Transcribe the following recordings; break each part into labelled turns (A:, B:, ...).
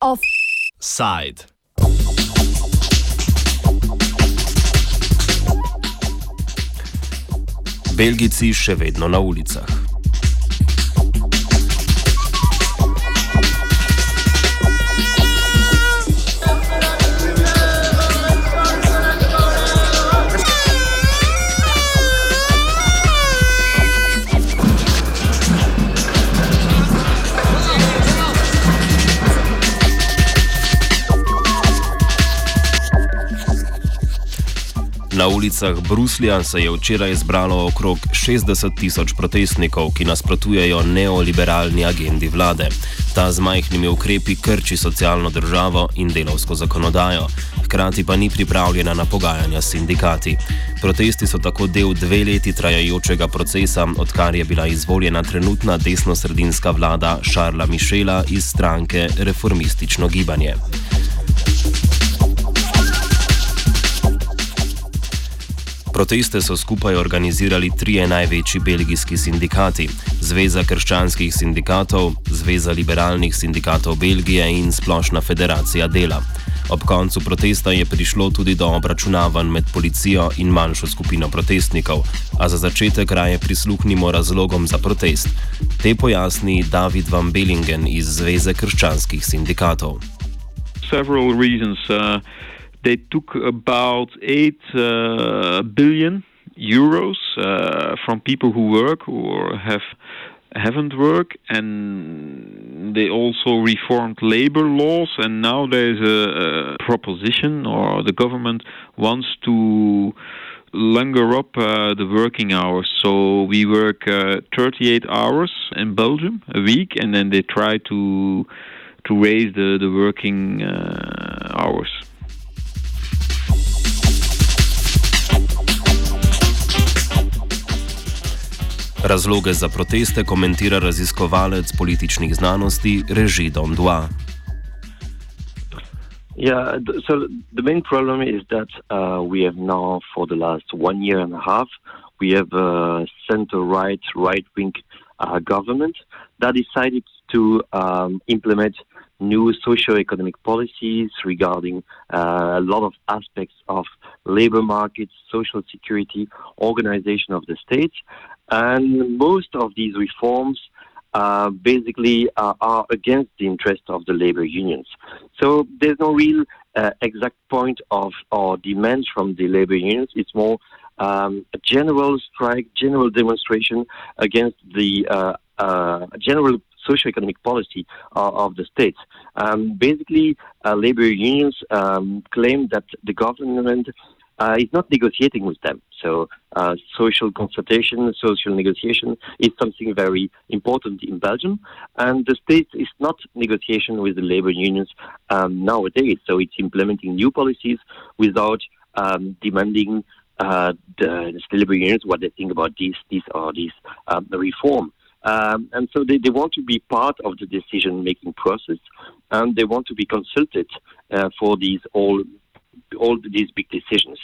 A: Offside. Belgijci še vedno na ulicah. Ulicah Bruslja se je včeraj zbralo okrog 60 tisoč protestnikov, ki nasprotujejo neoliberalni agendi vlade. Ta z majhnimi ukrepi krči socialno državo in delovsko zakonodajo, hkrati pa ni pripravljena na pogajanja s sindikati. Protesti so tako del dve leti trajajočega procesa, odkar je bila izvoljena trenutna desno-sredinska vlada Šarla Mišela iz stranke Reformistično gibanje. Proteste so skupaj organizirali trije največji belgijski sindikati: Zveza krščanskih sindikatov, Zveza liberalnih sindikatov Belgije in Splošna federacija dela. Ob koncu protesta je prišlo tudi do obračunavanj med policijo in manjšo skupino protestnikov, a za začetek raje prisluhnimo razlogom za protest. Te pojasni David Van Bellingen iz Zveze krščanskih sindikatov.
B: Several reasons. Uh... they took about 8 uh, billion euros uh, from people who work or have haven't worked and they also reformed labor laws and now there's a, a proposition or the government wants to longer up uh, the working hours. So we work uh, 38 hours in Belgium a week and then they try to to raise the, the working uh, hours
A: Razloge za proteste komentira raziskovalec političnih znanosti Reži Dondua.
C: Yeah, so the main problem is that uh, we have now, for the last one year and a half, we have a center-right, right-wing uh, government that decided to um, implement new socio-economic policies regarding uh, a lot of aspects of labor markets, social security, organization of the state, and most of these reforms uh, basically uh, are against the interest of the labor unions. So there's no real uh, exact point of or demands from the labor unions. It's more um, a general strike, general demonstration against the uh, uh, general socio-economic policy uh, of the state. Um, basically, labor unions um, claim that the government is not negotiating with them. So uh, social consultation, social negotiation is something very important in Belgium, and the state is not negotiation with the labor unions um, nowadays. So it's implementing new policies without um, demanding uh, the, the, labor unions what they think about this, this or this um, reform. Um, and so they, they want to be part of the decision making process and they want to be consulted uh, for these all all these big decisions.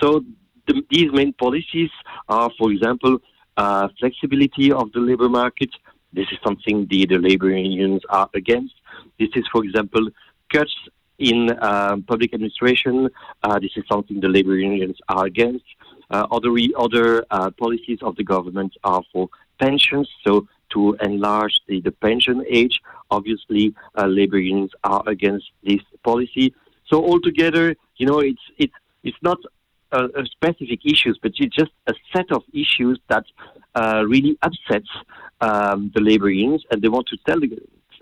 C: So the, these main policies are, for example, uh, flexibility of the labor market. This is something the, the labor unions are against. This is, for example, cuts in uh, public administration. Uh, this is something the labor unions are against. Uh, other other uh, policies of the government are for pensions, so to enlarge the, the pension age. Obviously, uh, labor unions are against this policy. So altogether, you know, it's it's it's not a, a specific issues, but it's just a set of issues that uh, really upsets um, the labor unions, and they want to tell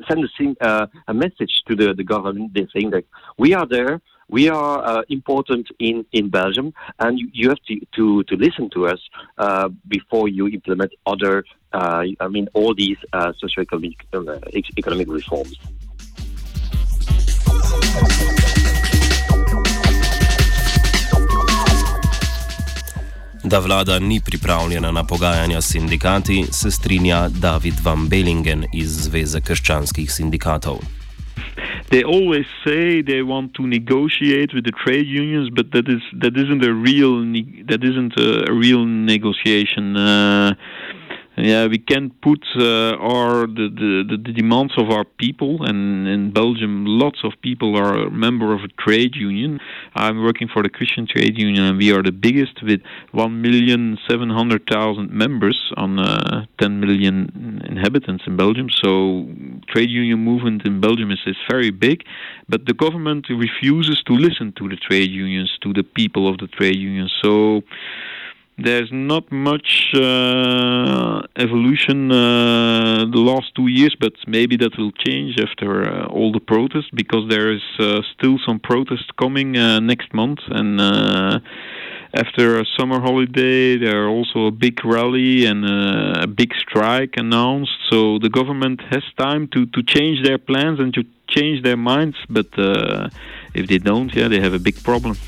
C: send a, uh, a message to the, the government. They're saying that we are there, we are uh, important in, in Belgium, and you, you have to, to, to listen to us uh, before you implement other, uh, I mean, all these uh, socio-economic uh, economic reforms.
A: Da vlada ni pripravljena na pogajanja s sindikati, se strinja David Van Bellingen iz Zveze krščanskih sindikatov.
B: they always say they want to negotiate with the trade unions, but that is that isn't a real that isn't a real negotiation. Uh, yeah, we can put uh, our the, the, the demands of our people, and in Belgium, lots of people are a member of a trade union. I'm working for the Christian Trade Union, and we are the biggest with one million seven hundred thousand members on uh, 10 million inhabitants in Belgium. So, trade union movement in Belgium is, is very big, but the government refuses to listen to the trade unions, to the people of the trade unions. So there's not much uh, evolution uh, the last two years, but maybe that will change after uh, all the protests because there is uh, still some protest coming uh, next month and. Uh, after a summer holiday, there are also a big rally and a big strike announced. So the government has time to, to change their plans and to change their minds. But if they don't, yeah, they have a big problem.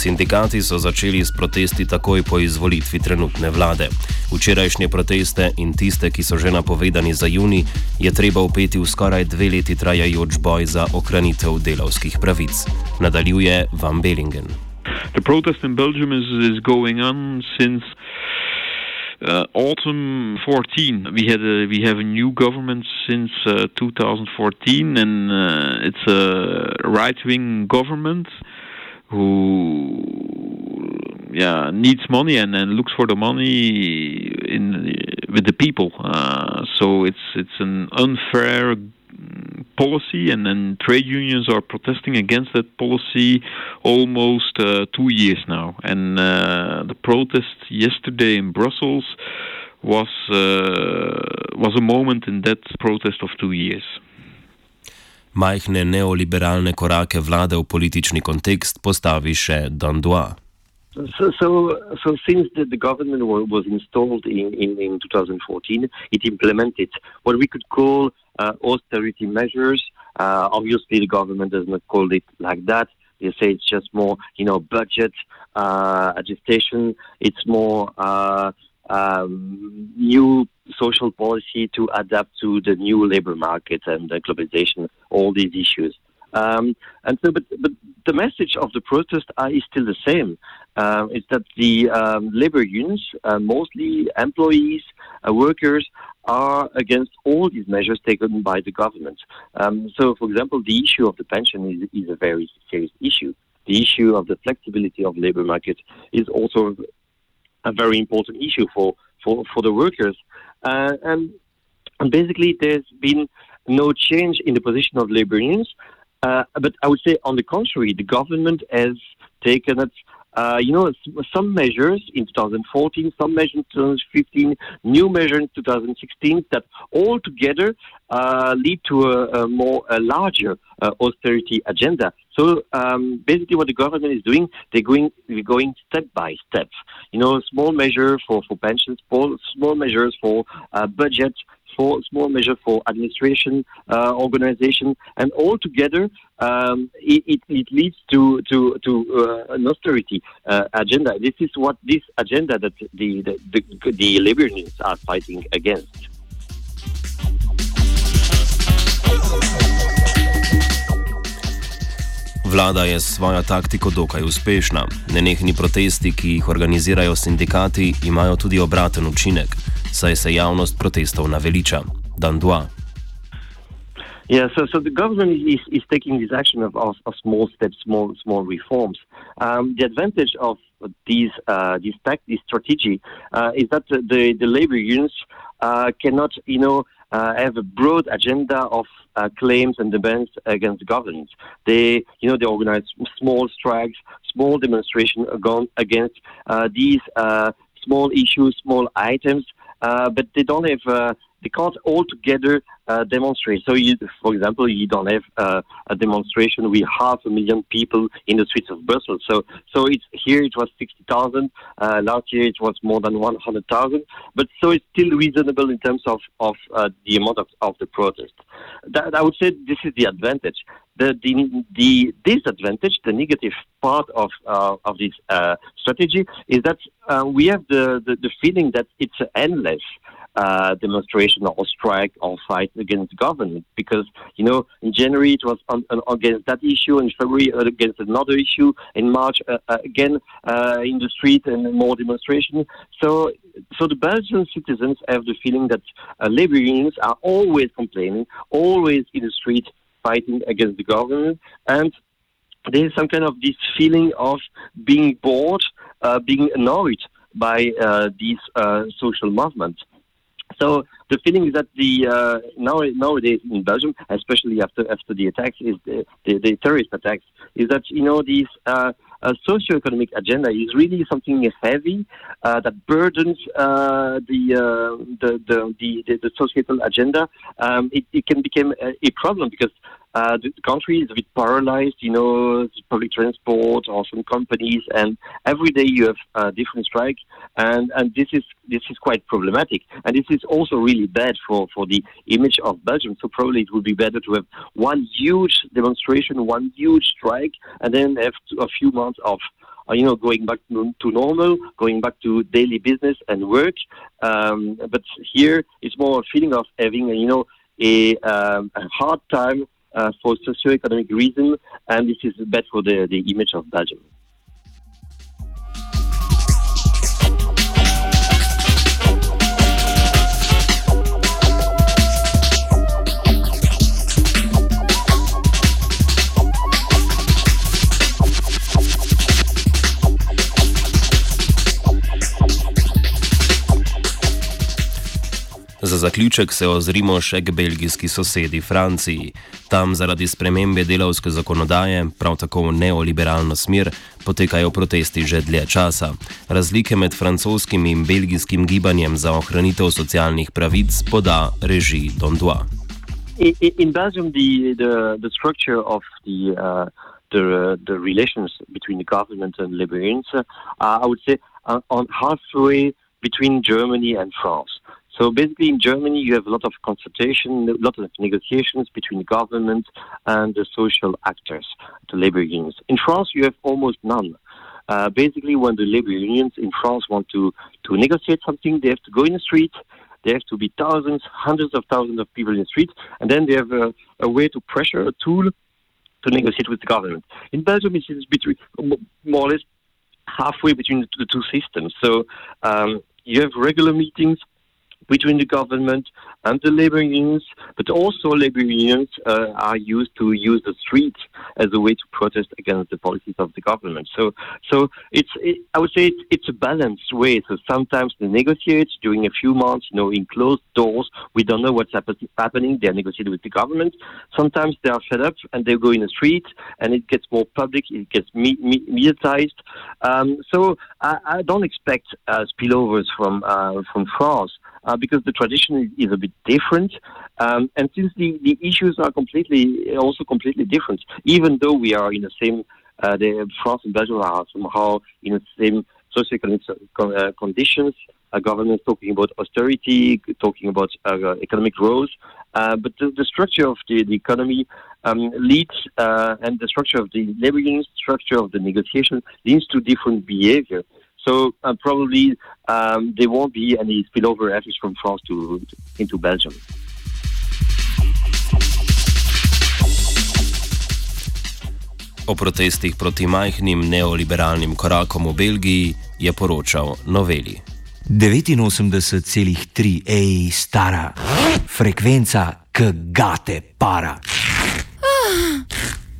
A: Sindikati so začeli s protesti takoj po izvolitvi trenutne vlade. Včerajšnje proteste in tiste, ki so že napovedani za juni, je treba upeti v skoraj dve leti trajajoč boj za ohranitev delavskih pravic. Nadaljuje Van Bellingen.
B: The protest in Belgium is, is going on since uh, autumn 14. We had a, we have a new government since uh, 2014, and uh, it's a right-wing government. who yeah needs money and, and looks for the money in with the people. Uh, so it's it's an unfair policy, and then trade unions are protesting against that policy almost uh, two years now. And uh, the protest yesterday in Brussels was uh, was a moment in that protest of two years.
A: majhne neoliberalne korake vlade v politični kontekst postavi še Dandois.
C: So, so, so since the, the government was installed in, in, in 2014, it implemented what we could call uh, austerity measures. Uh, obviously, the government does not call it like that. They say it's just more, you know, budget uh, agitation. It's more uh, um, new social policy to adapt to the new labor market and the globalization, all these issues. Um, and so, but, but the message of the protest is still the same. Uh, it's that the um, labor unions, uh, mostly employees, uh, workers, are against all these measures taken by the government. Um, so, for example, the issue of the pension is, is a very serious issue. The issue of the flexibility of labor market is also a very important issue for, for, for the workers. Uh, and, and basically, there's been no change in the position of labor unions. Uh, but I would say, on the contrary, the government has taken it. Uh, you know, some measures in 2014, some measures in 2015, new measures in 2016 that all together uh, lead to a, a more a larger uh, austerity agenda. So um, basically, what the government is doing, they're going they're going step by step. You know, small measure for for pensions, small small measures for uh, budget, for small measure for administration uh, organization, and all together um, it, it, it, leads to to to uh, an austerity uh, agenda. This is what this agenda that the the, the, the unions are fighting against.
A: Vlada je s svojo taktiko dokaj uspešna. Nenehni protesti, ki jih organizirajo sindikati, imajo tudi obraten učinek, saj se javnost protestov naveliča. Dandoy.
C: Yeah, so, so the government is, is taking this action of, of, of small steps, small small reforms. Um, the advantage of these uh, this, this strategy uh, is that the, the labor unions uh, cannot, you know, uh, have a broad agenda of uh, claims and demands against the government. They, you know, they organize small strikes, small demonstrations against uh, these small issues, small items, but they don't have uh, they can't all together uh, demonstrate. So, you, for example, you don't have uh, a demonstration with half a million people in the streets of Brussels. So, so it's here it was sixty thousand. Uh, last year it was more than one hundred thousand. But so it's still reasonable in terms of of uh, the amount of, of the protest. That, I would say this is the advantage. The, the, the disadvantage, the negative part of, uh, of this uh, strategy is that uh, we have the, the, the, feeling that it's an endless. Uh, demonstration or strike or fight against government because you know in January it was on, on, against that issue in February uh, against another issue in March uh, again in the street and more demonstration so so the Belgian citizens have the feeling that labor unions are always complaining always in the street fighting against the government, and there is some kind of this feeling of being bored, uh, being annoyed by uh, these uh, social movements. So the feeling is that the uh, now nowadays in Belgium, especially after after the attacks, is the, the, the terrorist attacks, is that you know these uh, socio-economic agenda is really something heavy uh, that burdens uh, the, uh, the, the, the the societal agenda. Um, it, it, can become a, a problem because uh, the, country is a bit paralyzed, you know, public transport or some companies, and every day you have a different strike, and, and this is this is quite problematic, and this is also really bad for, for the image of Belgium. So probably it would be better to have one huge demonstration, one huge strike, and then have a few months of uh, you know, going back to, normal, going back to daily business and work. Um, but here it's more a feeling of having, you know, a, um, a hard time uh, for socio-economic reasons, and this is bad for the, the image of Belgium.
A: Za zaključek se ozrimo še k belgijski sosedi Franciji. Tam zaradi spremembe delovske zakonodaje, prav tako v neoliberalno smer, potekajo protesti že dlje časa. Razlike med francoskim in belgijskim gibanjem za ohranitev socialnih pravic poda reži Dondois.
C: In Belgium, the, the, the structure of the, uh, the, the relations between the government and liberals, uh, I would say, uh, on halfway between Germany and France. So basically, in Germany, you have a lot of consultation, a lot of negotiations between the government and the social actors, the labor unions. In France, you have almost none. Uh, basically, when the labor unions in France want to, to negotiate something, they have to go in the street. There have to be thousands, hundreds of thousands of people in the street, and then they have a, a way to pressure a tool to negotiate with the government. In Belgium, it is between more or less halfway between the, the two systems. So um, you have regular meetings between the government and the labor unions, but also labor unions uh, are used to use the streets as a way to protest against the policies of the government. So, so it's it, I would say it's, it's a balanced way. So sometimes they negotiate during a few months, you know, in closed doors. We don't know what's happen- happening. They are negotiating with the government. Sometimes they are fed up and they go in the street, and it gets more public. It gets me- me- mediatized. Um, so I, I, don't expect uh, spillovers from uh, from France uh, because the tradition is a bit different. Um, and since the, the issues are completely, also completely different, even though we are in the same, uh, the France and Belgium are somehow in the same socioeconomic uh, conditions. A government talking about austerity, talking about uh, economic growth, uh, but the, the, structure of the, the economy um, leads, uh, and the structure of the labor union, structure of the negotiation leads to different behavior. So uh, probably um, there won't be any spillover efforts from France to, into Belgium.
A: O protestih proti majhnim neoliberalnim korakom v Belgiji je poročal Noveli.
D: 89,3 ej, stara frekvenca, kgate para.